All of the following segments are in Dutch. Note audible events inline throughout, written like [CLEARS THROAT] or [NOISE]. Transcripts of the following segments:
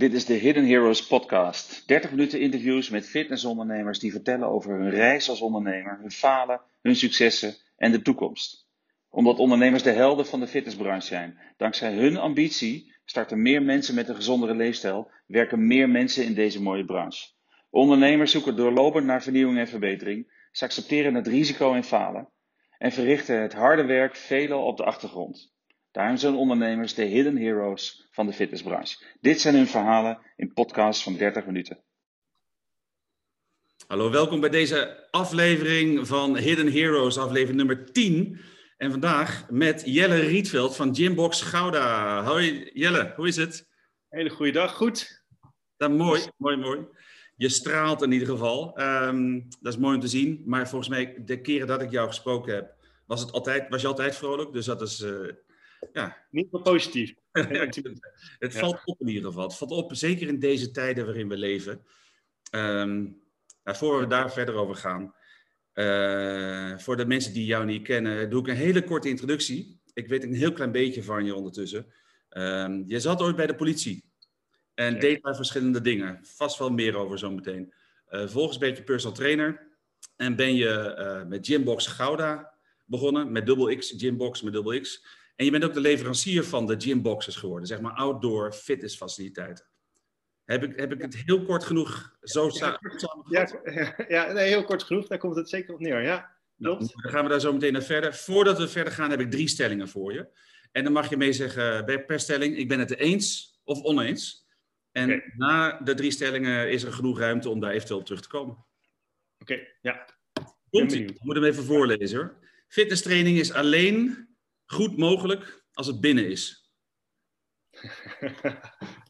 Dit is de Hidden Heroes podcast. 30 minuten interviews met fitnessondernemers die vertellen over hun reis als ondernemer, hun falen, hun successen en de toekomst. Omdat ondernemers de helden van de fitnessbranche zijn. Dankzij hun ambitie starten meer mensen met een gezondere leefstijl, werken meer mensen in deze mooie branche. Ondernemers zoeken doorlopend naar vernieuwing en verbetering. Ze accepteren het risico en falen en verrichten het harde werk veelal op de achtergrond. Daarom zijn ondernemers de hidden heroes van de fitnessbranche. Dit zijn hun verhalen in podcasts van 30 minuten. Hallo, welkom bij deze aflevering van Hidden Heroes, aflevering nummer 10. En vandaag met Jelle Rietveld van Gymbox Gouda. Hoi Jelle, hoe is het? Hele goede dag, goed. Dat, mooi, mooi, mooi. Je straalt in ieder geval. Ehm, dat is mooi om te zien. Maar volgens mij, de keren dat ik jou gesproken heb, was, het altijd, was je altijd vrolijk. Dus dat is, uh, ja. Niet meer positief. [LAUGHS] het valt op in ieder geval. Het valt op, zeker in deze tijden waarin we leven. Um, nou, voor we daar verder over gaan. Uh, voor de mensen die jou niet kennen, doe ik een hele korte introductie. Ik weet een heel klein beetje van je ondertussen. Um, je zat ooit bij de politie. En deed daar verschillende dingen. Vast wel meer over zometeen. Uh, volgens ben je personal trainer. En ben je uh, met Gymbox Gouda begonnen. Met dubbel X, Gymbox met dubbel X. En je bent ook de leverancier van de gymboxes geworden, zeg maar outdoor fitnessfaciliteiten. Heb ik, heb ik het heel kort genoeg zo samengevat? Ja, ja nee, heel kort genoeg, daar komt het zeker op neer, ja. Nou, dan gaan we daar zo meteen naar verder. Voordat we verder gaan, heb ik drie stellingen voor je. En dan mag je mee zeggen per stelling, ik ben het eens of oneens. En okay. na de drie stellingen is er genoeg ruimte om daar eventueel op terug te komen. Oké, okay, ja. Komt ie. Ik moet hem even voorlezen hoor. Fitnesstraining is alleen goed mogelijk als het binnen is?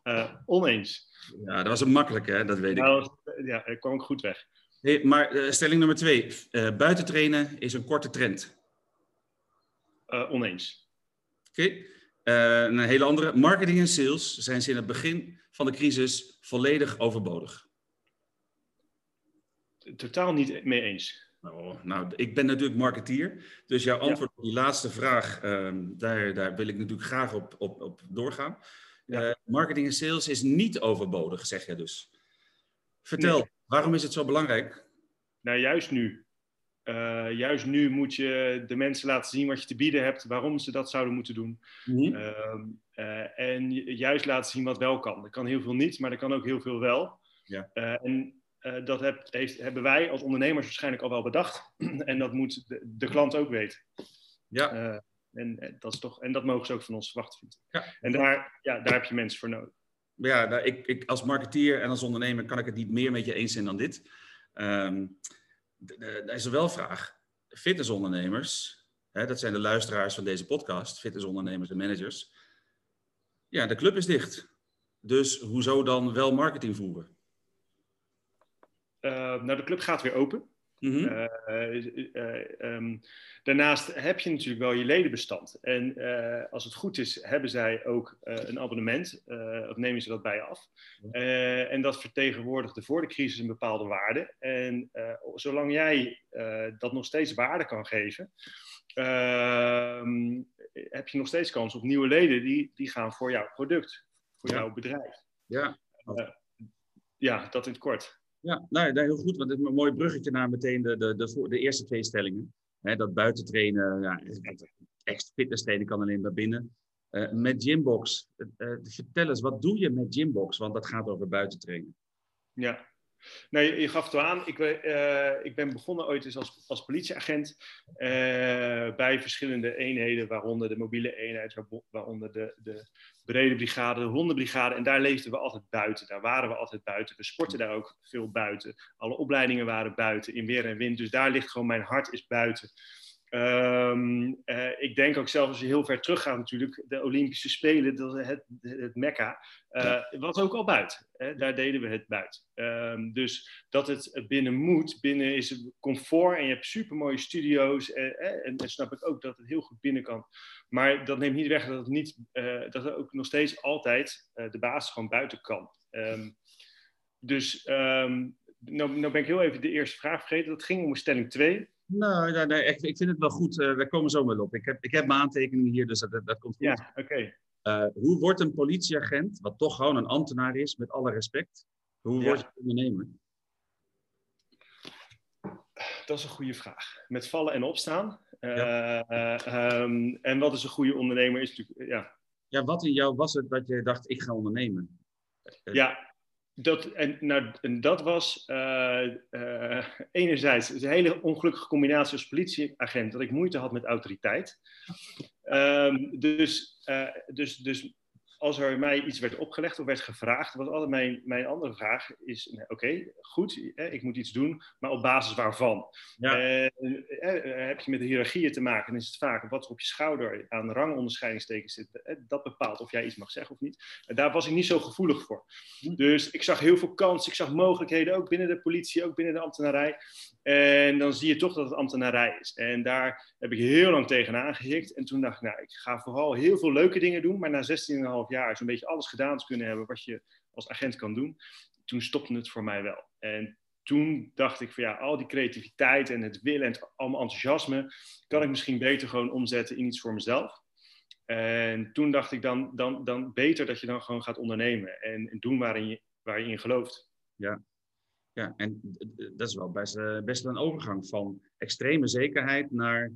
uh, [LAUGHS] oneens. Ja, dat was een makkelijke, hè? dat weet nou, ik. Ja, ik kwam ook goed weg. Hey, maar uh, stelling nummer twee. Uh, buiten trainen is een korte trend. oneens. Oké. Okay. een hele andere. Marketing en sales zijn ze in het begin van de crisis volledig overbodig. Totaal niet mee eens. Oh, nou, ik ben natuurlijk marketeer, dus jouw antwoord ja. op die laatste vraag, um, daar, daar wil ik natuurlijk graag op, op, op doorgaan. Ja. Uh, marketing en sales is niet overbodig, zeg je dus. Vertel, nee. waarom is het zo belangrijk? Nou, juist nu. Uh, juist nu moet je de mensen laten zien wat je te bieden hebt, waarom ze dat zouden moeten doen. Mm -hmm. uh, en juist laten zien wat wel kan. Er kan heel veel niet, maar er kan ook heel veel wel. Ja. en uh, dat heb, heeft, hebben wij als ondernemers waarschijnlijk al wel bedacht. [CLEARS THROAT] en dat moet de, de klant ook weten. Ja. Uh, en, dat is toch, en dat mogen ze ook van ons verwachten. Ja. En daar, ja, daar heb je mensen voor nodig. Ja, nou, ik, ik, als marketeer en als ondernemer kan ik het niet meer met je eens zijn dan dit. Um, daar is er wel een vraag. Fitnessondernemers, hè, dat zijn de luisteraars van deze podcast, fitnessondernemers en managers. Ja, de club is dicht. Dus hoezo dan wel marketing voeren? Uh, nou, de club gaat weer open. Mm -hmm. uh, uh, um, daarnaast heb je natuurlijk wel je ledenbestand. En als het goed is, hebben zij ook een abonnement, of nemen ze dat bij af. en dat vertegenwoordigde voor de crisis een bepaalde waarde. En zolang jij dat nog steeds waarde kan geven, ehm, heb je nog steeds kans op nieuwe leden die, die gaan voor jouw product, voor ja. jouw bedrijf. Ja. ja, dat in het kort. Ja, nou, heel goed, want het is een mooi bruggetje naar meteen de, de, de, de eerste twee stellingen. Dat buiten trainen, ja, echt fitness trainen kan alleen maar binnen. Uh, met Gymbox, uh, vertel eens, wat doe je met Gymbox? Want dat gaat over buiten trainen. Ja, Nee, je, gaf het al aan. Ik, uh, ik, ben begonnen ooit eens als, als politieagent uh, bij verschillende eenheden, waaronder de mobiele eenheid, waaronder de, de brede brigade, de hondenbrigade. En daar leefden we altijd buiten. Daar waren we altijd buiten. We sporten daar ook veel buiten. Alle opleidingen waren buiten, in weer en wind. Dus daar ligt gewoon mijn hart is buiten. Um, uh, ik denk ook zelf als je heel ver teruggaat natuurlijk, de Olympische Spelen, dat het, het Mekka, uh, was ook al buiten. Hè? Daar deden we het buiten. Um, dus dat het binnen moet, binnen is het comfort en je hebt supermooie studio's en, en, en snap ik ook dat het heel goed binnen kan. Maar dat neemt niet weg dat het, niet, uh, dat het ook nog steeds altijd de basis gewoon buiten kan. Um, dus nou, nou ben ik heel even de eerste vraag vergeten. Dat ging om stelling 2. Nou, nee, nee, ik, ik, vind het wel goed. Uh, daar komen we zo wel op. Ik heb, ik heb mijn aantekeningen hier, dus dat, dat, komt goed. Ja, oké. Okay. Uh, hoe wordt een politieagent, wat toch gewoon een ambtenaar is, met alle respect, hoe wordt je ondernemer? Dat is een goede vraag. Met vallen en opstaan. Ja. Uh, um, en wat is een goede ondernemer? Is natuurlijk, ja. ja, wat in jou was het dat je dacht, ik ga ondernemen? Ja, dat, en, nou, en dat was uh, uh, enerzijds een hele ongelukkige combinatie als politieagent, dat ik moeite had met autoriteit. Um, dus, uh, dus, dus als er mij iets werd opgelegd of werd gevraagd, was altijd mijn, mijn andere vraag is, oké, goed, ik moet iets doen, maar op basis waarvan? Ja. Eh, heb je met de hiërarchieën te maken, dan is het vaak wat er op je schouder aan rangonderscheidingstekens zit, dat bepaalt of jij iets mag zeggen of niet. En daar was ik niet zo gevoelig voor. Dus ik zag heel veel kansen, ik zag mogelijkheden, ook binnen de politie, ook binnen de ambtenarij. En dan zie je toch dat het ambtenarij is. En daar heb ik heel lang tegenaan gehikt. En toen dacht ik, nou, ik ga vooral heel veel leuke dingen doen. Maar na 16,5 jaar zo'n beetje alles gedaan te kunnen hebben wat je als agent kan doen. Toen stopte het voor mij wel. En toen dacht ik van ja, al die creativiteit en het willen en het allemaal enthousiasme, kan ik misschien beter gewoon omzetten in iets voor mezelf. En toen dacht ik dan, dan, dan beter dat je dan gewoon gaat ondernemen en, doen waarin je, waar je in gelooft. Ja, ja, en dat is wel best, uh, best een overgang van extreme zekerheid naar,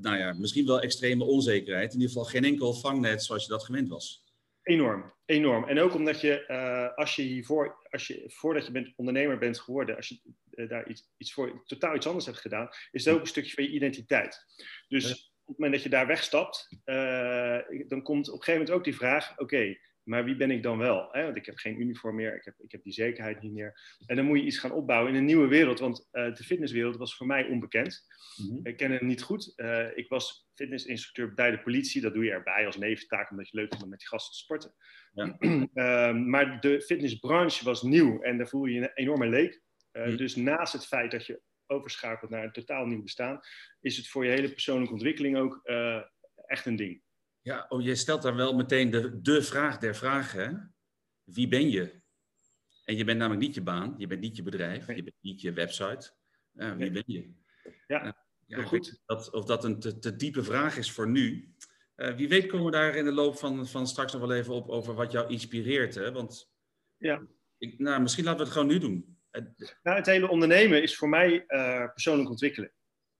nou ja, misschien wel extreme onzekerheid. In ieder geval geen enkel vangnet zoals je dat gewend was. Enorm, enorm. En ook omdat je, uh, als je hiervoor, als je, voordat je bent, ondernemer bent geworden, als je uh, daar iets, iets voor, totaal iets anders hebt gedaan, is het ook een stukje van je identiteit. Dus op het moment dat je daar wegstapt, dan komt op een gegeven moment ook die vraag, oké, okay, maar wie ben ik dan wel? Hè? Want ik heb geen uniform meer, ik heb, ik heb die zekerheid niet meer. En dan moet je iets gaan opbouwen in een nieuwe wereld. Want uh, de fitnesswereld was voor mij onbekend. Mm-hmm. Ik ken het niet goed. Uh, ik was fitnessinstructeur bij de politie. Dat doe je erbij als neventaak, omdat je leuk vindt om met die gasten te sporten. Ja. uh, [CLEARS THROAT] maar de fitnessbranche was nieuw en daar voel je je een enorme leek. Mm-hmm. Dus naast het feit dat je overschakelt naar een totaal nieuw bestaan, is het voor je hele persoonlijke ontwikkeling ook echt een ding. Ja, oh, je stelt daar wel meteen de, de vraag der vragen. Wie ben je? En je bent namelijk niet je baan, je bent niet je bedrijf, je bent niet je website. Uh, wie ben je? Ja, uh, ja goed. Dat, of dat een te, te, diepe vraag is voor nu. Uh, wie weet komen we daar in de loop van, van straks nog wel even op over wat jou inspireert. Hè? Want ja. ik, nou, misschien laten we het gewoon nu doen. Nou, het hele ondernemen is voor mij persoonlijk ontwikkelen.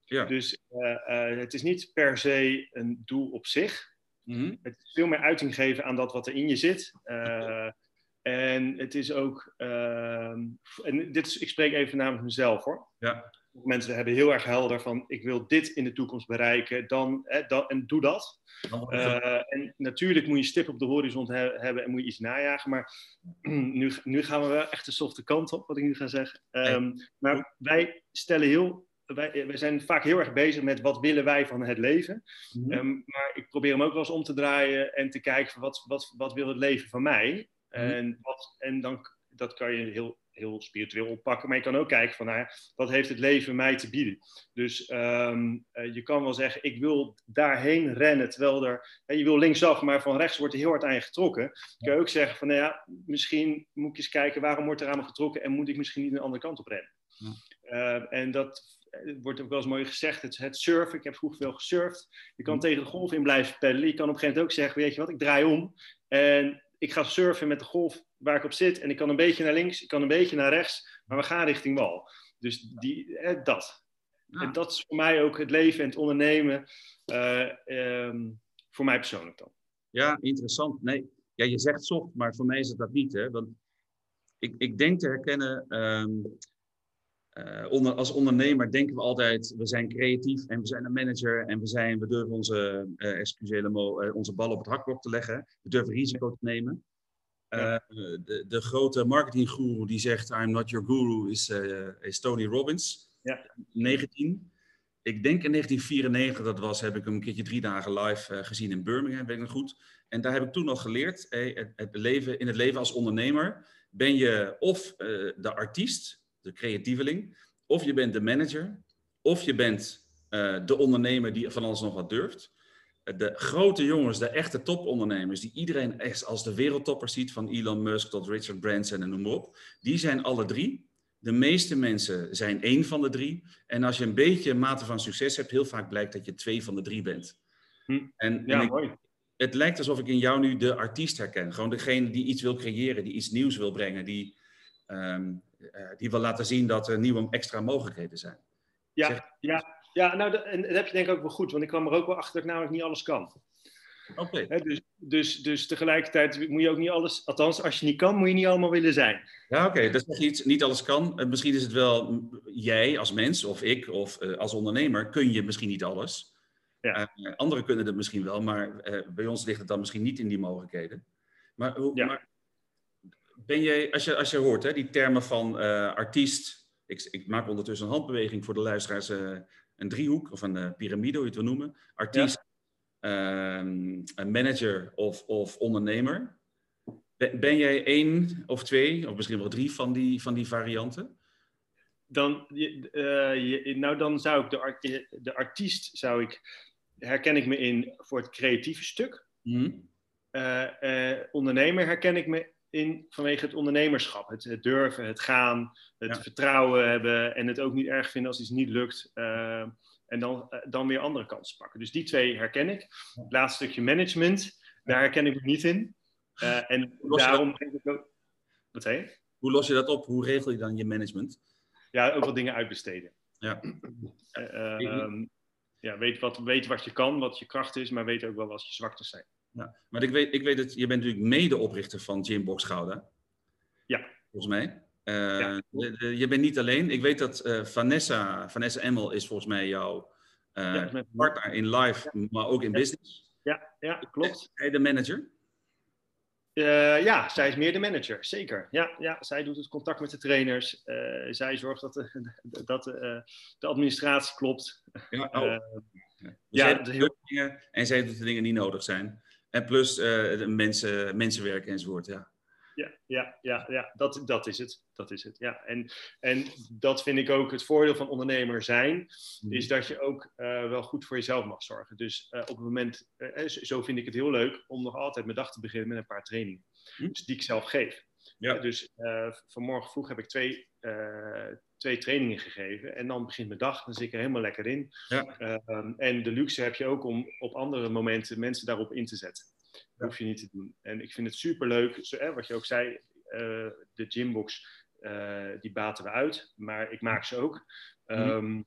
Ja. Dus het is niet per se een doel op zich. Mm-hmm. Het is veel meer uiting geven aan dat wat er in je zit. Uh, en het is ook, uh, en dit is, ik spreek even namens mezelf hoor. Ja. Mensen hebben heel erg helder van, ik wil dit in de toekomst bereiken, dan, hè, dan en doe dat. Uh, en natuurlijk moet je stip op de horizon he hebben en moet je iets najagen, maar [CLEARS THROAT] nu, nu gaan we wel echt de softe kant op, wat ik nu ga zeggen. Um, maar wij stellen heel wij, wij, zijn vaak heel erg bezig met wat willen wij van het leven. Mm -hmm. maar ik probeer hem ook wel eens om te draaien en te kijken van wat, wat, wat wil het leven van mij. Mm -hmm. en, wat, en dan, dat kan je heel, heel spiritueel oppakken. Maar je kan ook kijken van nou ja, wat heeft het leven mij te bieden. Dus um, uh, je kan wel zeggen ik wil daarheen rennen. Terwijl er, je wil linksaf, maar van rechts wordt er heel hard aan je getrokken. Dan kan je ook zeggen van nou ja, misschien moet ik eens kijken waarom wordt er aan me getrokken. En moet ik misschien niet een andere kant op rennen. Ja. Uh, en dat het wordt ook wel eens mooi gezegd, het, het surfen. Ik heb vroeger veel gesurfd. Je kan tegen de golf in blijven peddelen. Je kan op een gegeven moment ook zeggen, weet je wat, ik draai om. En ik ga surfen met de golf waar ik op zit. En ik kan een beetje naar links, ik kan een beetje naar rechts. Maar we gaan richting wal. Dus die, eh, dat. Ja. En dat is voor mij ook het leven en het ondernemen. Uh, um, voor mij persoonlijk dan. Ja, interessant. Nee, ja, je zegt soft, maar voor mij is het dat niet. Hè? Want ik, ik denk te herkennen... Um, uh, onder, als ondernemer denken we altijd, we zijn creatief en we zijn een manager en we, zijn, we durven onze, uh, excusez uh, onze bal op het hakblok te leggen. We durven risico te nemen. Ja. de, de, grote marketinggoeroe die zegt, I'm not your guru, is, is Tony Robbins. Ja. 19. Ik denk in 1994 dat was, heb ik hem een keertje drie dagen live gezien in Birmingham, weet ik nog goed. En daar heb ik toen al geleerd, hey, het, het leven, in het leven als ondernemer ben je of de artiest de creatieveling. Of je bent de manager, of je bent uh, de ondernemer die van alles nog wat durft. De grote jongens, de echte topondernemers, die iedereen echt als de wereldtopper ziet, van Elon Musk tot Richard Branson en noem maar op, die zijn alle drie. De meeste mensen zijn één van de drie. En als je een beetje mate van succes hebt, heel vaak blijkt dat je twee van de drie bent. Hm. En, ja, en ik, mooi. het lijkt alsof ik in jou nu de artiest herken. Gewoon degene die iets wil creëren, die iets nieuws wil brengen, die, ehm, eh, die wil laten zien dat er nieuwe extra mogelijkheden zijn. Ja, ja, ja nou, en dat heb je denk ik ook wel goed, want ik kwam er ook wel achter dat ik namelijk niet alles kan. Oké. Dus, dus, dus tegelijkertijd moet je ook niet alles, althans als je niet kan, moet je niet allemaal willen zijn. Ja, oké, dat is iets, niet alles kan. Eh, misschien is het wel jij als mens of ik of uh, als ondernemer kun je misschien niet alles. Ja. Uh, anderen kunnen het misschien wel, maar bij ons ligt het dan misschien niet in die mogelijkheden. Maar, hoe, Ja. maar ben jij, als je, als je hoort hè, die termen van artiest, ik, ik maak ondertussen een handbeweging voor de luisteraars, een driehoek of een piramide, hoe je het wil noemen. Artiest, Ehm, een manager of, of ondernemer. Ben, ben jij één of twee, of misschien wel drie van die, van die varianten? Dan, eh, je, nou, dan zou ik de, art, de artiest zou ik, herken ik me in voor het creatieve stuk. Mm. Uh, ondernemer herken ik me in vanwege het ondernemerschap. Het, het durven, het gaan, het Ja. vertrouwen hebben en het ook niet erg vinden als iets niet lukt. Uh, en dan, dan weer andere kansen pakken. Dus die twee herken ik. Het laatste stukje management, daar herken ik me niet in. Uh, en daarom ook. Wat zei? Hoe los je dat op? Hoe regel je dan je management? Ja, ook wat dingen uitbesteden. Ja. Um, ja, weet, wat, weet wat je kan, wat je kracht is, maar weet ook wel wat je zwaktes zijn. Ja. Maar ik weet, ik weet dat je bent natuurlijk medeoprichter van Gymbox Gouda. Ja. Volgens mij. Uh, Ja. de, de, je bent niet alleen. Ik weet dat uh, Vanessa, Vanessa Emmel is volgens mij jouw uh, Ja, partner in live, maar ook in business. Ja, ja klopt. Hij de manager? Eh, ja, zij is meer de manager, zeker. Ja, ja, zij doet het contact met de trainers. Eh, zij zorgt dat de, dat eh, de administratie klopt. Ja, oh. Eh. Dus doet de dingen en zij doet de dingen die nodig zijn. En plus eh, de mensen, mensenwerken enzovoort. Ja. Ja, ja, ja, ja dat, dat is het. Dat is het. Ja. En, en dat vind ik ook het voordeel van ondernemer zijn, is dat je ook eh, wel goed voor jezelf mag zorgen. Dus eh, op het moment, zo- vind ik het heel leuk om nog altijd mijn dag te beginnen met een paar trainingen. Hm. Dus die ik zelf geef. Ja. Dus vanmorgen vroeg heb ik twee, twee trainingen gegeven. En dan begint mijn dag, dan zit ik er helemaal lekker in. Ja. Ehm, en de luxe heb je ook om op andere momenten mensen daarop in te zetten. Dat hoef je niet te doen. En ik vind het superleuk, zo, wat je ook zei, eh, de gymbox, eh, die baten we uit. Maar ik maak ze ook. Mhm. Ehm,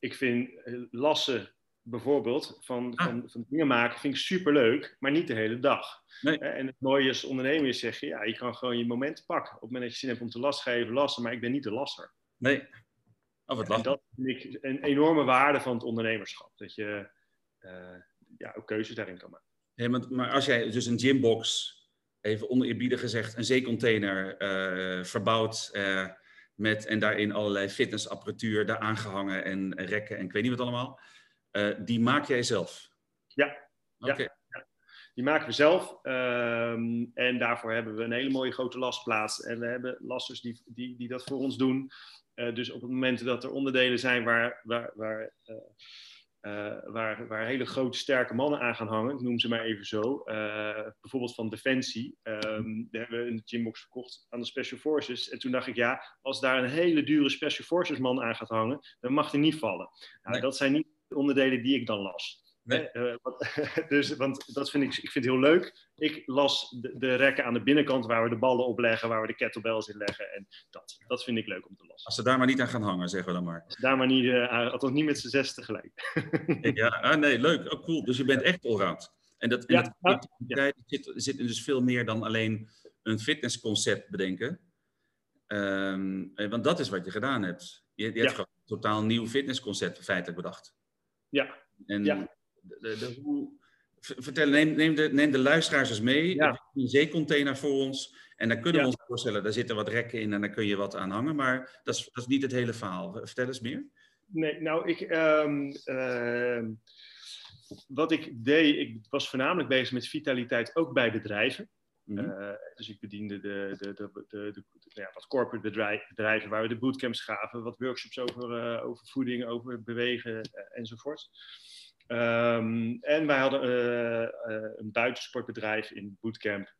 Ik vind eh, lassen bijvoorbeeld van, Ah. van, van dingen maken, vind ik superleuk, maar niet de hele dag. Nee. En het mooie als ondernemer is zeggen, ja, je kan gewoon je momenten pakken. Op het moment dat je zin hebt om te last geven, lassen, maar ik ben niet de lasser. Nee. Oh, wat En dat vind ik een enorme waarde van het ondernemerschap. Dat je eh, ja, ook keuzes daarin kan maken. Ja, maar, maar als jij dus een gymbox, even oneerbiedig gezegd, een zeecontainer eh, verbouwt eh, met en daarin allerlei fitnessapparatuur daar aangehangen en rekken en ik weet niet wat allemaal, die maak jij zelf? Ja. Ja. Oké. Die maken we zelf. ehm, en daarvoor hebben we een hele mooie grote lastplaats. En we hebben lassers die, die, die dat voor ons doen. Eh, dus op het moment dat er onderdelen zijn waar, waar, waar, eh, eh, waar, waar hele grote sterke mannen aan gaan hangen, ik noem ze maar even zo. bijvoorbeeld van Defensie. ehm daar hebben we een gymbox verkocht aan de Special Forces. En toen dacht ik, ja, als daar een hele dure Special Forces man aan gaat hangen, dan mag die niet vallen. Nou, Nee. Dat zijn niet de onderdelen die ik dan las. Nee. Eh, [LAUGHS] dus, want dat vind ik, ik vind het heel leuk. Ik las de, de rekken aan de binnenkant waar we de ballen op leggen, waar we de kettlebells in leggen. En dat, dat vind ik leuk om te lassen. Als ze daar maar niet aan gaan hangen, zeggen we dan maar. Daar maar niet, aan- althans niet met z'n zes tegelijk. [LAUGHS] Ja, ah, nee, leuk. Oh, cool. Dus je bent echt allround. En dat, en Ja, dat ja, zit, zit er dus veel meer dan alleen een fitnessconcept bedenken. Ehm, eh, want dat is wat je gedaan hebt. Je, je hebt gewoon een totaal nieuw fitnessconcept feitelijk bedacht. Ja, En Ja. De, de, hoe, vertel, neem, neem, de, neem de luisteraars eens mee. Ja. Een zeecontainer voor ons. En dan kunnen Ja. we ons voorstellen, daar zitten wat rekken in en daar kun je wat aan hangen. Maar dat is, dat is niet het hele verhaal. Vertel eens meer. nee, nou, ik, ehm, ehm, wat ik deed, ik was voornamelijk bezig met vitaliteit ook bij bedrijven. Mhm. Eh, dus ik bediende de, de, de, de, de- ja, wat corporate bedrijf- bedrijven waar we de bootcamps gaven, wat workshops over, eh, over voeding, over bewegen eh, enzovoort. Ehm, en wij hadden eh, eh, een buitensportbedrijf in bootcamp.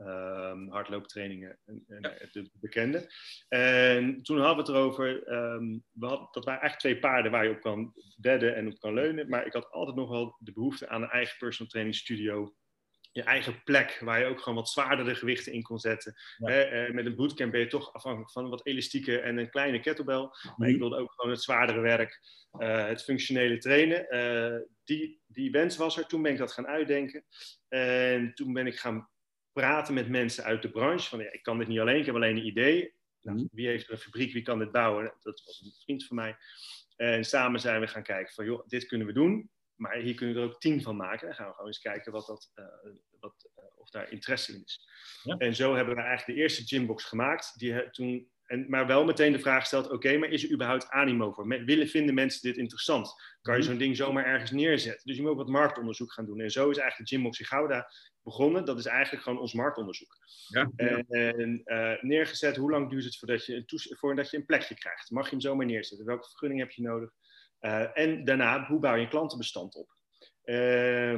Um, hardlooptrainingen en, en de bekende. En toen hadden we het erover, um, we hadden, dat waren eigenlijk twee paarden waar je op kan bedden en op kan leunen. Maar ik had altijd nog wel de behoefte aan een eigen personal training studio je eigen plek waar je ook gewoon wat zwaardere gewichten in kon zetten. Hè, eh, met een bootcamp ben je toch afhankelijk van wat elastieke en een kleine kettlebell. Maar ik mhm. wilde ook gewoon het zwaardere werk, uh, het functionele trainen. Uh, die, die wens was er. Toen ben ik dat gaan uitdenken. En toen ben ik gaan praten met mensen uit de branche. Van ja, ik kan dit niet alleen, ik heb alleen een idee. Nou, mhm. wie heeft er een fabriek, wie kan dit bouwen? Dat was een vriend van mij. En samen zijn we gaan kijken van, joh, dit kunnen we doen. Maar hier kunnen we er ook tien van maken. Dan gaan we gewoon eens kijken wat dat, uh, wat, uh, of daar interesse in is. Ja. En zo hebben we eigenlijk de eerste gymbox gemaakt. Die toen, en, maar wel meteen de vraag gesteld, oké, maar is er überhaupt animo voor? willen vinden mensen dit interessant? Kan je mhm. zo'n ding zomaar ergens neerzetten? Dus je moet ook wat marktonderzoek gaan doen. En zo is eigenlijk de Gymbox in Gouda begonnen. Dat is eigenlijk gewoon ons marktonderzoek. Ja, En uh, neergezet, hoe lang duurt het voordat je, een voordat je een plekje krijgt? Mag je hem zomaar neerzetten? Welke vergunning heb je nodig? Uh, en daarna, hoe bouw je een klantenbestand op? Uh,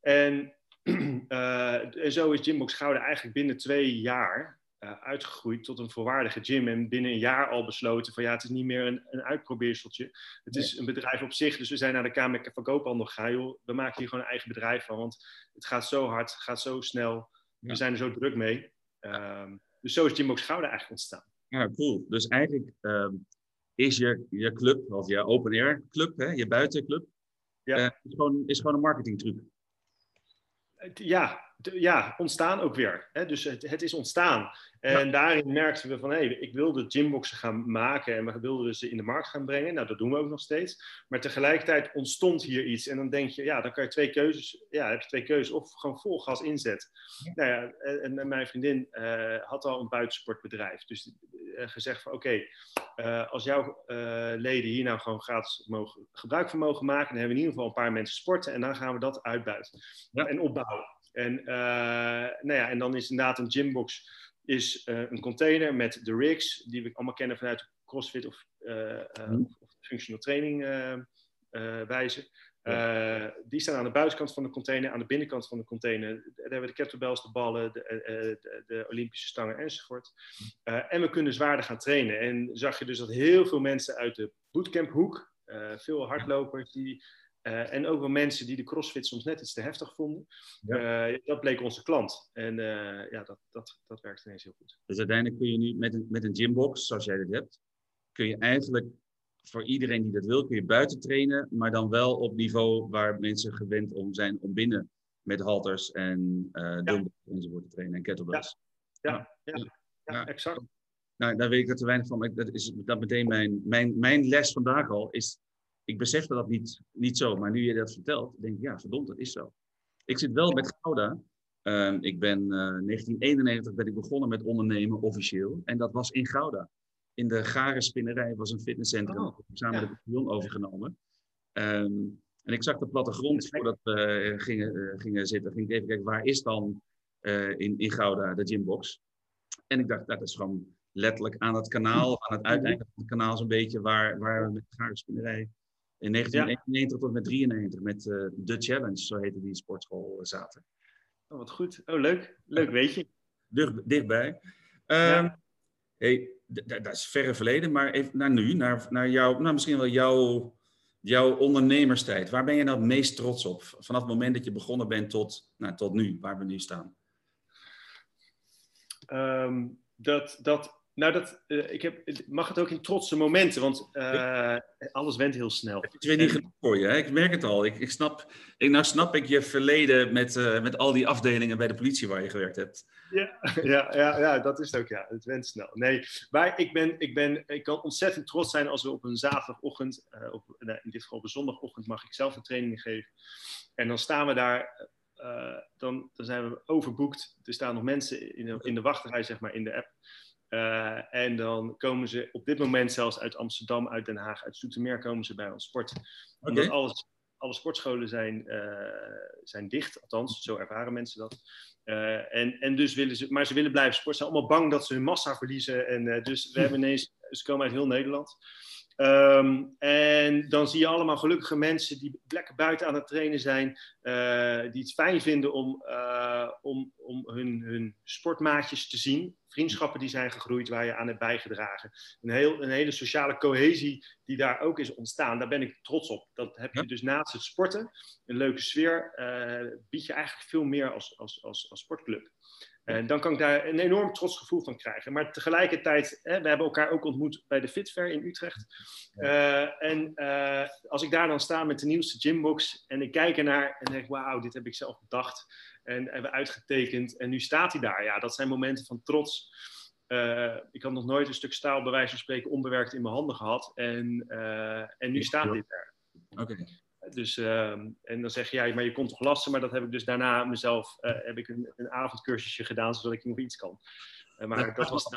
en, uh, [CLEARS THROAT] en, zo is Gymbox Gouden eigenlijk binnen twee jaar uh, uitgegroeid tot een volwaardige gym. En binnen een jaar al besloten van ja, het is niet meer een, een uitprobeerseltje. Het is een bedrijf op zich. Dus we zijn naar de Kamer van Koophandel gegaan. Joh, we maken hier gewoon een eigen bedrijf van. Want het gaat zo hard, het gaat zo snel. We zijn er zo druk mee. Um, dus zo is Gymbox Gouden eigenlijk ontstaan. Ja, cool. Dus eigenlijk um, is je, je club, of je open air club, hè, je buitenclub, ja. Uh, is, gewoon, is gewoon een marketingtruc. Ja, ja, ontstaan ook weer. Hè? Dus het, het, is ontstaan. En daarin merkten we van, hé, hey, ik wilde gymboxen gaan maken en we wilden ze in de markt gaan brengen. Nou, dat doen we ook nog steeds. Maar tegelijkertijd ontstond hier iets. En dan denk je, ja, dan kan je twee keuzes, ja, heb je twee keuzes. Of gewoon vol gas inzetten. Nou ja, en, mijn vriendin uh, had al een buitensportbedrijf. Dus uh, gezegd van, oké, okay, uh, als jouw leden hier nou gewoon gratis mogen, gebruik van mogen maken, dan hebben we in ieder geval een paar mensen sporten. En dan gaan we dat uitbuiten ja. en opbouwen. En, uh, nou ja, en dan is inderdaad een gymbox is, uh, een container met de rigs, die we allemaal kennen vanuit CrossFit of, uh, of functional training wijze. die staan aan de buitenkant van de container, aan de binnenkant van de container. Daar hebben we de kettlebells, de ballen, de, de, de Olympische stangen enzovoort. en we kunnen zwaarder gaan trainen. En zag je dus dat heel veel mensen uit de bootcamphoek, veel hardlopers, die uh, en ook wel mensen die de crossfit soms net iets te heftig vonden. Ja. Uh, dat bleek onze klant. En uh, ja, dat, dat, dat werkt ineens heel goed. Dus uiteindelijk kun je nu met een, met een gymbox, zoals jij dat hebt, kun je eigenlijk voor iedereen die dat wil, kun je buiten trainen, maar dan wel op niveau waar mensen gewend om zijn om binnen met halters en uh, ja. enzovoort te trainen en kettlebells. Ja, ja, ja, exact. Nou, daar weet ik dat te weinig van, maar dat is dat meteen mijn, mijn, mijn les vandaag al, is ik besefte dat niet, niet zo, maar nu je dat vertelt, denk ik, ja, verdomd, dat is zo. Ik zit wel met Gouda. Uh, ik ben uh, eh, 1991 ben ik begonnen met ondernemen officieel. En dat was in Gouda. In de Gare Spinnerij was een fitnesscentrum. Oh, samen ja. met de pion overgenomen. Um, en ik zag de plattegrond voordat we gingen, uh, gingen zitten. Ging ik even kijken, waar is dan uh, in, in Gouda de gymbox? En ik dacht, dat is gewoon letterlijk aan het kanaal, aan het uiteinde van het kanaal zo'n beetje, waar, waar we met de Gare Spinnerij in 1991 tot met 93 met uh, The Challenge, zo heette die sportschool, uh, zaten. Oh, wat goed. Oh, leuk. Leuk, weet je. Dicht, dichtbij. Um, hey, dat is verre verleden, maar even naar nu, naar, naar jou, nou, misschien wel jouw, jouw ondernemerstijd. Waar ben je nou het meest trots op? Vanaf het moment dat je begonnen bent tot, nou, tot nu, waar we nu staan. Um, dat, dat nou, dat, uh, ik heb, mag het ook in trotse momenten, want uh, alles went heel snel. Het is weer niet genoeg voor je, hè? ik merk het al. Ik, ik snap, ik, nou snap ik je verleden met, uh, met al die afdelingen bij de politie waar je gewerkt hebt. Ja, [LAUGHS] ja, ja, ja dat is het ook, ja. Het went snel. Nee, maar ik, ben, ik, ben, ik kan ontzettend trots zijn als we op een zaterdagochtend, op, nou, in dit geval op een zondagochtend, mag ik zelf een training geven. En dan staan we daar dan, dan zijn we overboekt. Er staan nog mensen in de, in de wachtrij, zeg maar, in de app. Uh, en dan komen ze op dit moment zelfs uit Amsterdam, uit Den Haag, uit Zoetermeer komen ze bij ons sporten. Okay. Omdat alles, alle sportscholen zijn, uh, zijn dicht, althans, zo ervaren mensen dat. Uh, en, en dus willen ze, maar ze willen blijven sporten. Ze zijn allemaal bang dat ze hun massa verliezen. En dus we [LAUGHS] hebben ineens, ze komen uit heel Nederland. Ehm, en dan zie je allemaal gelukkige mensen die lekker buiten aan het trainen zijn, die het fijn vinden om, om, om hun, hun sportmaatjes te zien. Vriendschappen die zijn gegroeid waar je aan hebt bijgedragen. Een, heel, een hele sociale cohesie die daar ook is ontstaan. Daar ben ik trots op. Dat heb je dus naast het sporten, een leuke sfeer, bied je eigenlijk veel meer als, als, als, als sportclub. En dan kan ik daar een enorm trots gevoel van krijgen. Maar tegelijkertijd, hè, we hebben elkaar ook ontmoet bij de Fitfair in Utrecht. Uh, en uh, als ik daar dan sta met de nieuwste gymbox en ik kijk ernaar en denk, wauw, dit heb ik zelf bedacht en hebben uitgetekend. En nu staat hij daar. Ja, dat zijn momenten van trots. Uh, ik had nog nooit een stuk staal, bij wijze van spreken, onbewerkt in mijn handen gehad. En, en nu staat dit er. Oké. Dus, ehm, en dan zeg je, ja, maar je komt toch lassen. Maar dat heb ik dus daarna mezelf, uh, heb ik een, een avondcursusje gedaan, zodat ik nog iets kan. Uh, maar dat, dat was...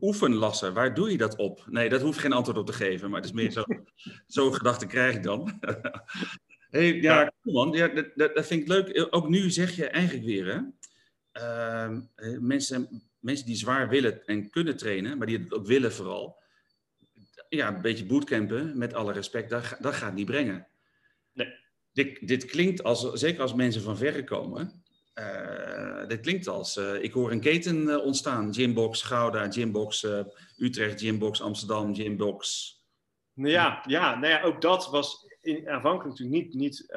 Oefenlassen, waar doe je dat op? Nee, dat hoeft geen antwoord op te geven, maar het is meer zo, [LAUGHS] zo'n gedachte krijg ik dan. [LAUGHS] hey, ja, ja. man, ja, dat, dat, vind ik leuk. Ook nu zeg je eigenlijk weer, hè, uh, mensen, mensen die zwaar willen en kunnen trainen, maar die het ook willen vooral, ja, een beetje bootcampen, met alle respect, dat, dat gaat niet brengen. Dit, dit klinkt als, zeker als mensen van verre komen, uh, dit klinkt als, uh, ik hoor een keten uh, ontstaan. Gymbox Gouda, Gymbox Utrecht, Gymbox Amsterdam, Gymbox. Ja, ja, nou ja, ook dat was in, aanvankelijk natuurlijk niet, niet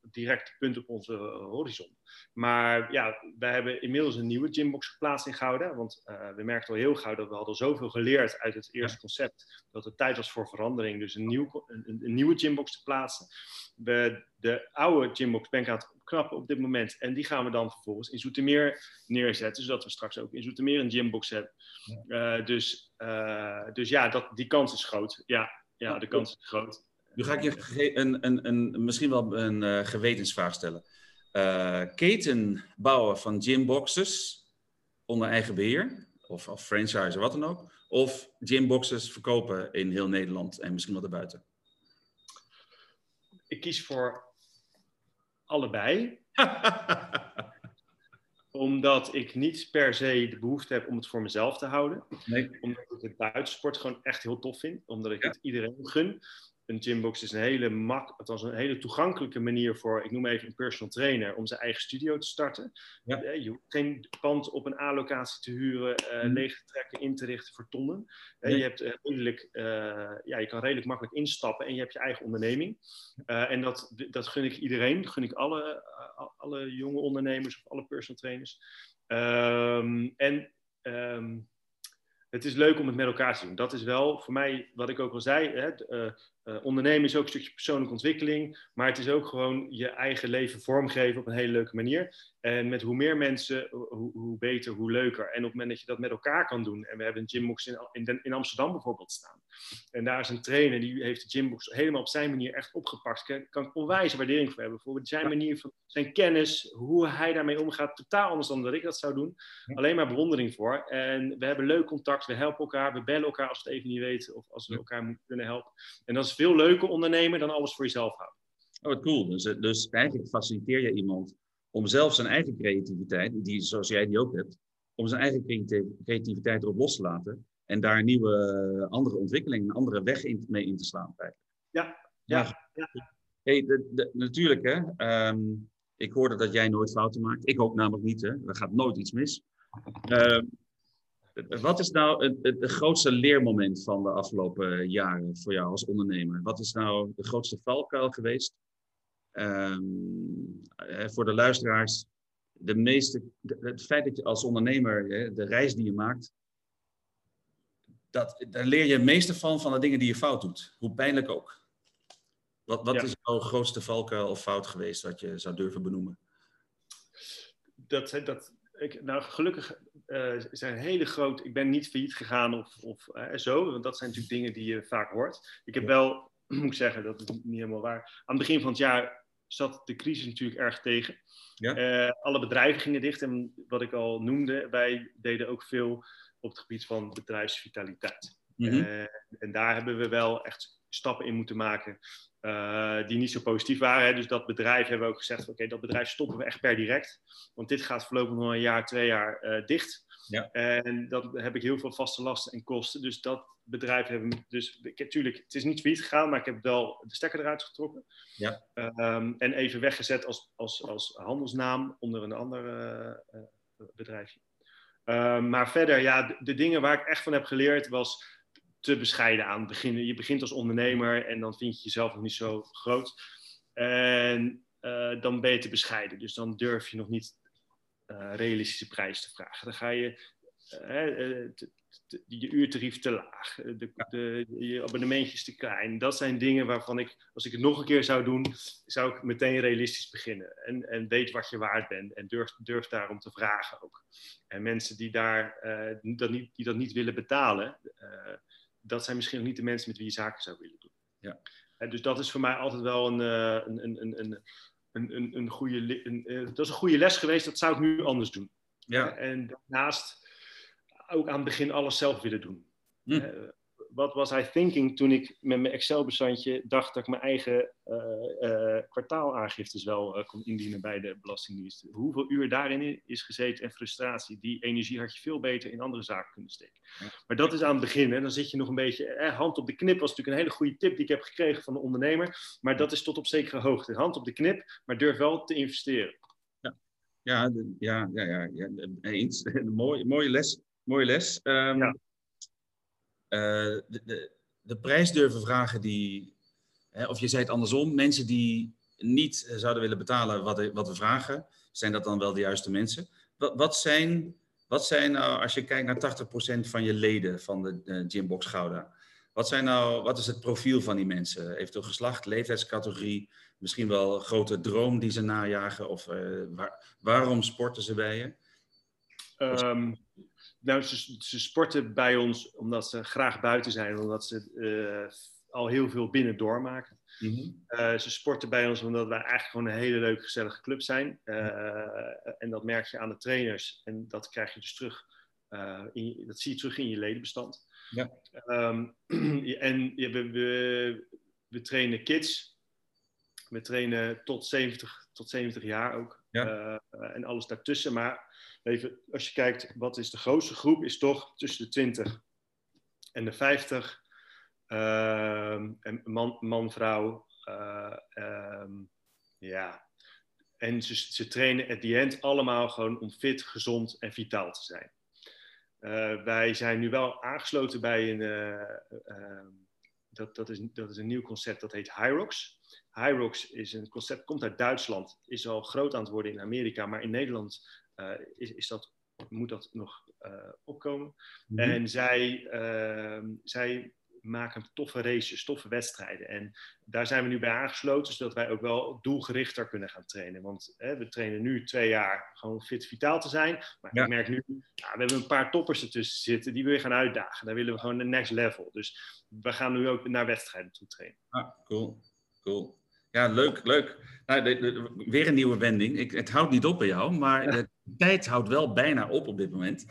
direct punt op onze horizon. Maar ja, wij hebben inmiddels een nieuwe gymbox geplaatst in Gouda. Want uh, we merkten al heel gauw dat we hadden zoveel geleerd uit het eerste concept. Dat het tijd was voor verandering. Dus een, nieuw, een, een nieuwe gymbox te plaatsen. We, de oude gymbox ben ik aan het opknappen op dit moment. En die gaan we dan vervolgens in Zoetermeer neerzetten. Zodat we straks ook in Zoetermeer een gymbox hebben. Uh, dus, uh, dus ja, dat, die kans is groot. Ja, ja de kans is groot. Nu ga ik je een, een, een, misschien wel een uh, gewetensvraag stellen. Uh, keten bouwen van gymboxes onder eigen beheer, of, of franchise, wat dan ook. Of gymboxes verkopen in heel Nederland en misschien wel daarbuiten. Ik kies voor allebei. [LAUGHS] omdat ik niet per se de behoefte heb om het voor mezelf te houden. Nee. Omdat ik het buitensport gewoon echt heel tof vind. Omdat ik het iedereen gun een gymbox is een hele, mak, het was een hele toegankelijke manier voor, ik noem even een personal trainer, om zijn eigen studio te starten. Ja. Eh, je hoeft geen pand op een A-locatie te huren, uh, leeg te trekken, in te richten voor tonnen. Je, hebt, redelijk, uh, ja, je kan redelijk makkelijk instappen en je hebt je eigen onderneming. en dat, dat gun ik iedereen, dat gun ik alle, alle jonge ondernemers of alle personal trainers. Um, en um, het is leuk om het met elkaar te doen. Dat is wel voor mij, wat ik ook al zei, hè, uh, uh, ondernemen is ook een stukje persoonlijke ontwikkeling, maar het is ook gewoon je eigen leven vormgeven op een hele leuke manier. En met hoe meer mensen, hoe, hoe, beter, hoe leuker. En op het moment dat je dat met elkaar kan doen, en we hebben een gymbox in, in, in Amsterdam bijvoorbeeld staan, en daar is een trainer die heeft de gymbox helemaal op zijn manier echt opgepakt, kan, kan ik onwijs waardering voor hebben. Voor zijn manier van zijn kennis, hoe hij daarmee omgaat, totaal anders dan dat ik dat zou doen. Alleen maar bewondering voor. En we hebben leuk contact, we helpen elkaar, we bellen elkaar als we het even niet weten of als we elkaar kunnen helpen. En dat is veel leuker ondernemen dan alles voor jezelf houden. Oh, wat cool. Dus, eh, dus eigenlijk faciliteer je iemand om zelf zijn eigen creativiteit, die, zoals jij die ook hebt, om zijn eigen creativiteit erop los te laten en daar nieuwe eh, andere ontwikkelingen, een andere weg in, mee in te slaan. Eigenlijk. Ja, ja. ja. Hey, de, de, natuurlijk, hè. Um, ik hoorde dat jij nooit fouten maakt. Ik ook namelijk niet, hè. Er gaat nooit iets mis. Um, wat is nou het, het, het, grootste leermoment van de afgelopen jaren voor jou als ondernemer? Wat is nou de grootste valkuil geweest? Um, voor de luisteraars, de meeste, het feit dat je als ondernemer de reis die je maakt, dat, daar leer je het meeste van van de dingen die je fout doet, hoe pijnlijk ook. Wat, wat is jouw grootste valkuil of fout geweest dat je zou durven benoemen? Dat, dat, ik, nou, gelukkig uh, zijn hele groot. Ik ben niet failliet gegaan of, of uh, zo, want dat zijn natuurlijk dingen die je vaak hoort. Ik heb wel, [CLEARS THROAT] moet ik zeggen, dat is niet helemaal waar. Aan het begin van het jaar zat de crisis natuurlijk erg tegen. Ja. Uh, alle bedrijven gingen dicht en wat ik al noemde, wij deden ook veel op het gebied van bedrijfsvitaliteit. Mm -hmm. en daar hebben we wel echt stappen in moeten maken uh, die niet zo positief waren. Hè. Dus dat bedrijf hebben we ook gezegd, oké, okay, dat bedrijf stoppen we echt per direct. Want dit gaat voorlopig nog een jaar, twee jaar uh, dicht. Ja. En dan heb ik heel veel vaste lasten en kosten. Dus dat bedrijf hebben dus natuurlijk, het is niet failliet gegaan, maar ik heb wel de stekker eruit getrokken. Ja. Um, en even weggezet als, als, als handelsnaam onder een ander uh, bedrijfje. Um, maar verder, ja, de, de, dingen waar ik echt van heb geleerd was te bescheiden aan het begin. Je begint als ondernemer en dan vind je jezelf nog niet zo groot. En uh, dan ben je te bescheiden. Dus dan durf je nog niet uh, realistische prijs te vragen. Dan ga je uh, je uurtarief te laag, de, de, je abonnementjes te klein. Dat zijn dingen waarvan ik, als ik het nog een keer zou doen, zou ik meteen realistisch beginnen. En, en weet wat je waard bent en durf, durf daarom te vragen ook. En mensen die, daar, uh, dat, niet, die dat niet willen betalen, uh, dat zijn misschien nog niet de mensen met wie je zaken zou willen doen. Ja. Dus dat is voor mij altijd wel een, een, een, een, een, een, een goede, een, dat is een goede les geweest. Dat zou ik nu anders doen. Ja. En daarnaast ook aan het begin alles zelf willen doen. Hm. Eh, wat was I thinking toen ik met mijn Excel-bestandje dacht dat ik mijn eigen uh, kwartaalaangiftes wel kon indienen bij de Belastingdienst? Hoeveel uur daarin is gezeten en frustratie, die energie had je veel beter in andere zaken kunnen steken. Maar dat is aan het begin. Hè. Dan zit je nog een beetje, eh, hand op de knip was natuurlijk een hele goede tip die ik heb gekregen van de ondernemer. Maar dat is tot op zekere hoogte. Hand op de knip, maar durf wel te investeren. Ja, ja, ja, ja, ja, ja eens. [LAUGHS] mooie, mooie les mooie les. Um, ja. Uh, de, de, de, prijs durven vragen die, hè, of je zei het andersom, mensen die niet zouden willen betalen wat, wat we vragen, zijn dat dan wel de juiste mensen? Wat, wat zijn, wat zijn nou, als je kijkt naar 80% van je leden van de Gymbox Gouda, wat, zijn nou, wat is het profiel van die mensen? Een geslacht, leeftijdscategorie, misschien wel grote droom die ze najagen? Of waar, waarom sporten ze bij je? Um, nou, ze, ze, sporten bij ons omdat ze graag buiten zijn, omdat ze uh, al heel veel binnen doormaken. Mm -hmm. uh, ze sporten bij ons omdat wij eigenlijk gewoon een hele leuke, gezellige club zijn. Uh, en dat merk je aan de trainers. En dat krijg je dus terug. In, dat zie je terug in je ledenbestand. Ja. Um, [CLEARS THROAT] en ja, we, we, we, trainen kids. We trainen tot 70, tot 70 jaar ook. Ja. en alles daartussen. Maar even, als je kijkt, wat is de grootste groep, is toch tussen de 20 en de 50. Uh, en man, man vrouw. Uh, um, ja. En ze, ze trainen at the end allemaal gewoon om fit, gezond en vitaal te zijn. Uh, wij zijn nu wel aangesloten bij een. Uh, dat, dat, is, dat is een nieuw concept, dat heet Hyrox. Hyrox is een concept, komt uit Duitsland, is al groot aan het worden in Amerika, maar in Nederland is, is dat, moet dat nog uh, opkomen. Mm -hmm. En zij, uh, zij maken toffe races, toffe wedstrijden. En daar zijn we nu bij aangesloten, zodat wij ook wel doelgerichter kunnen gaan trainen. Want hè, we trainen nu twee jaar gewoon fit vitaal te zijn. Maar ja. ik merk nu, ja, we hebben een paar toppers ertussen zitten die we weer gaan uitdagen. Daar willen we gewoon de next level. Dus we gaan nu ook naar wedstrijden toe trainen. Ah, cool. Cool. Ja, leuk, leuk. Nou, de, de, weer een nieuwe wending. Ik, het houdt niet op bij jou, maar de tijd houdt wel bijna op op dit moment.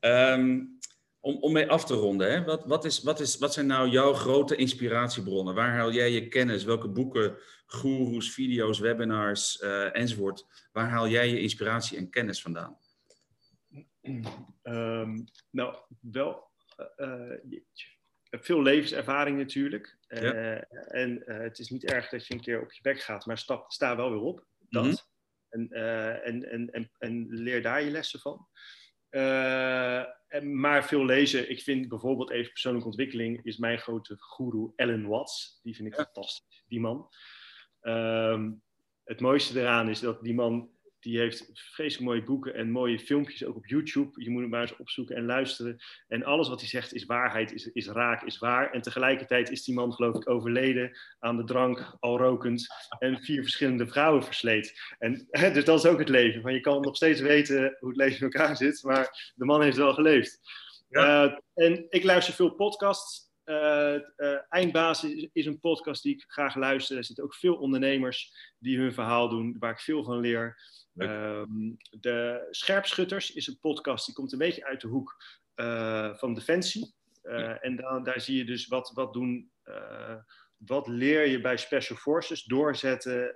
Um, om, om mee af te ronden, hè? Wat, wat, is, wat, is, wat zijn nou jouw grote inspiratiebronnen? Waar haal jij je kennis? Welke boeken, gurus, video's, webinars uh, enzovoort? Waar haal jij je inspiratie en kennis vandaan? Um, nou, wel. Uh, heb veel levenservaring natuurlijk. Uh, en uh, het is niet erg dat je een keer op je bek gaat, maar stap, sta wel weer op. Dat. Mm -hmm. en, uh, en, en, en, en, leer daar je lessen van. En, maar veel lezen. Ik vind bijvoorbeeld even persoonlijke ontwikkeling is mijn grote guru Ellen Watts. Die vind ik ja. fantastisch, die man. Um, het mooiste eraan is dat die man die heeft vreselijk mooie boeken en mooie filmpjes ook op YouTube. Je moet hem maar eens opzoeken en luisteren. En alles wat hij zegt is waarheid, is, is raak, is waar. En tegelijkertijd is die man geloof ik overleden aan de drank, al rokend. En vier verschillende vrouwen versleet. En, dus dat is ook het leven. Want je kan nog steeds weten hoe het leven in elkaar zit. Maar de man heeft wel geleefd. Ja. Uh, en ik luister veel podcasts. Uh, uh, Eindbasis is een podcast die ik graag luister. Er zitten ook veel ondernemers die hun verhaal doen, waar ik veel van leer. Um, de Scherpschutters is een podcast die komt een beetje uit de hoek uh, van Defensie. En daar zie je dus wat, wat doen, wat leer je bij Special Forces doorzetten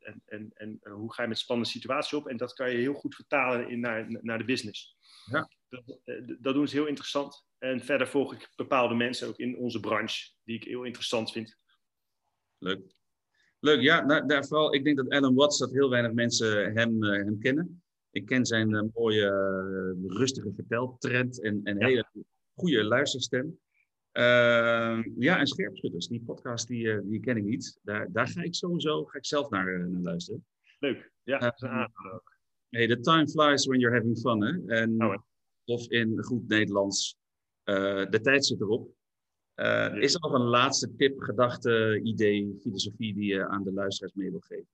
en, en, en hoe ga je met spannende situaties op. En dat kan je heel goed vertalen in, naar, naar de business. Ja. Dat, dat, doen ze heel interessant. En verder volg ik bepaalde mensen ook in onze branche die ik heel interessant vind. Leuk. Leuk, ja. Nou, daar vooral, ik denk dat Alan Watts, dat heel weinig mensen hem, hem kennen. Ik ken zijn mooie, rustige verteltrend en, en hele goede luisterstem. Uh, ja, en Scherpschutters, die podcast, die, die ken ik niet. Daar, daar ga ik sowieso ga ik zelf naar, naar luisteren. Leuk, ja, dat is een ook. Hey, the time flies when you're having fun, hè? En, oh, of in goed Nederlands, de tijd zit erop. Ja. Is er nog een laatste tip, gedachte, idee, filosofie die je aan de luisteraars mee wil geven?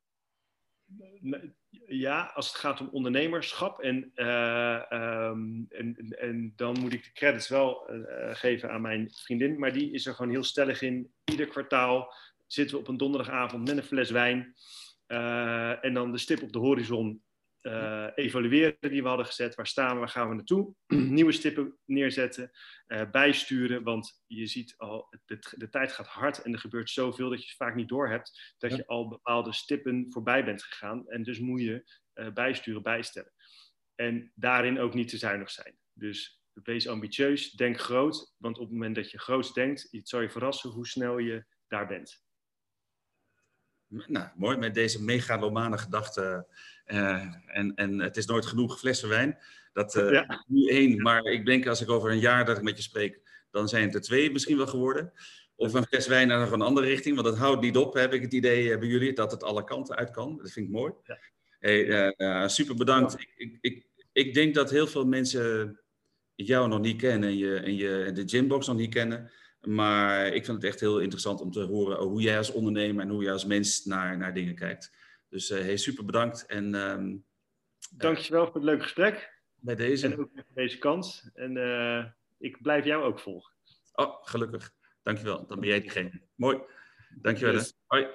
ja, als het gaat om ondernemerschap. En, uh, um, en, en, dan moet ik de credits wel uh, geven aan mijn vriendin. Maar die is er gewoon heel stellig in. Ieder kwartaal zitten we op een donderdagavond met een fles wijn. Uh, en dan de stip op de horizon uh, evalueren die we hadden gezet. Waar staan we, waar gaan we naartoe? [CLEARS THROAT] Nieuwe stippen neerzetten, uh, bijsturen. Want je ziet al, de, de, tijd gaat hard en er gebeurt zoveel dat je vaak niet doorhebt dat je al bepaalde stippen voorbij bent gegaan. En dus moet je uh, bijsturen, bijstellen. En daarin ook niet te zuinig zijn. Dus wees ambitieus, denk groot. Want op het moment dat je groot denkt, het zal je verrassen hoe snel je daar bent. Nou, mooi met deze megalomane gedachte. Uh, en, en het is nooit genoeg flessen wijn. Dat uh, ja. nu één, maar ik denk als ik over een jaar dat ik met je spreek, dan zijn het er twee misschien wel geworden. Of een fles wijn naar nog een andere richting, want dat houdt niet op, heb ik het idee, hebben jullie, dat het alle kanten uit kan. Dat vind ik mooi. Ja. Hey, uh, super bedankt. Ik, ik, ik, ik, denk dat heel veel mensen jou nog niet kennen en, je, en, je, de Gymbox nog niet kennen. Maar ik vind het echt heel interessant om te horen hoe jij als ondernemer en hoe jij als mens naar, naar dingen kijkt. Dus uh, hey, super bedankt. En, um, Dankjewel voor het leuke gesprek. Bij deze. En ook voor deze kans. En uh, ik blijf jou ook volgen. Oh, gelukkig. Dankjewel. Dan ben jij diegene. Mooi. Dankjewel. Yes. Hoi.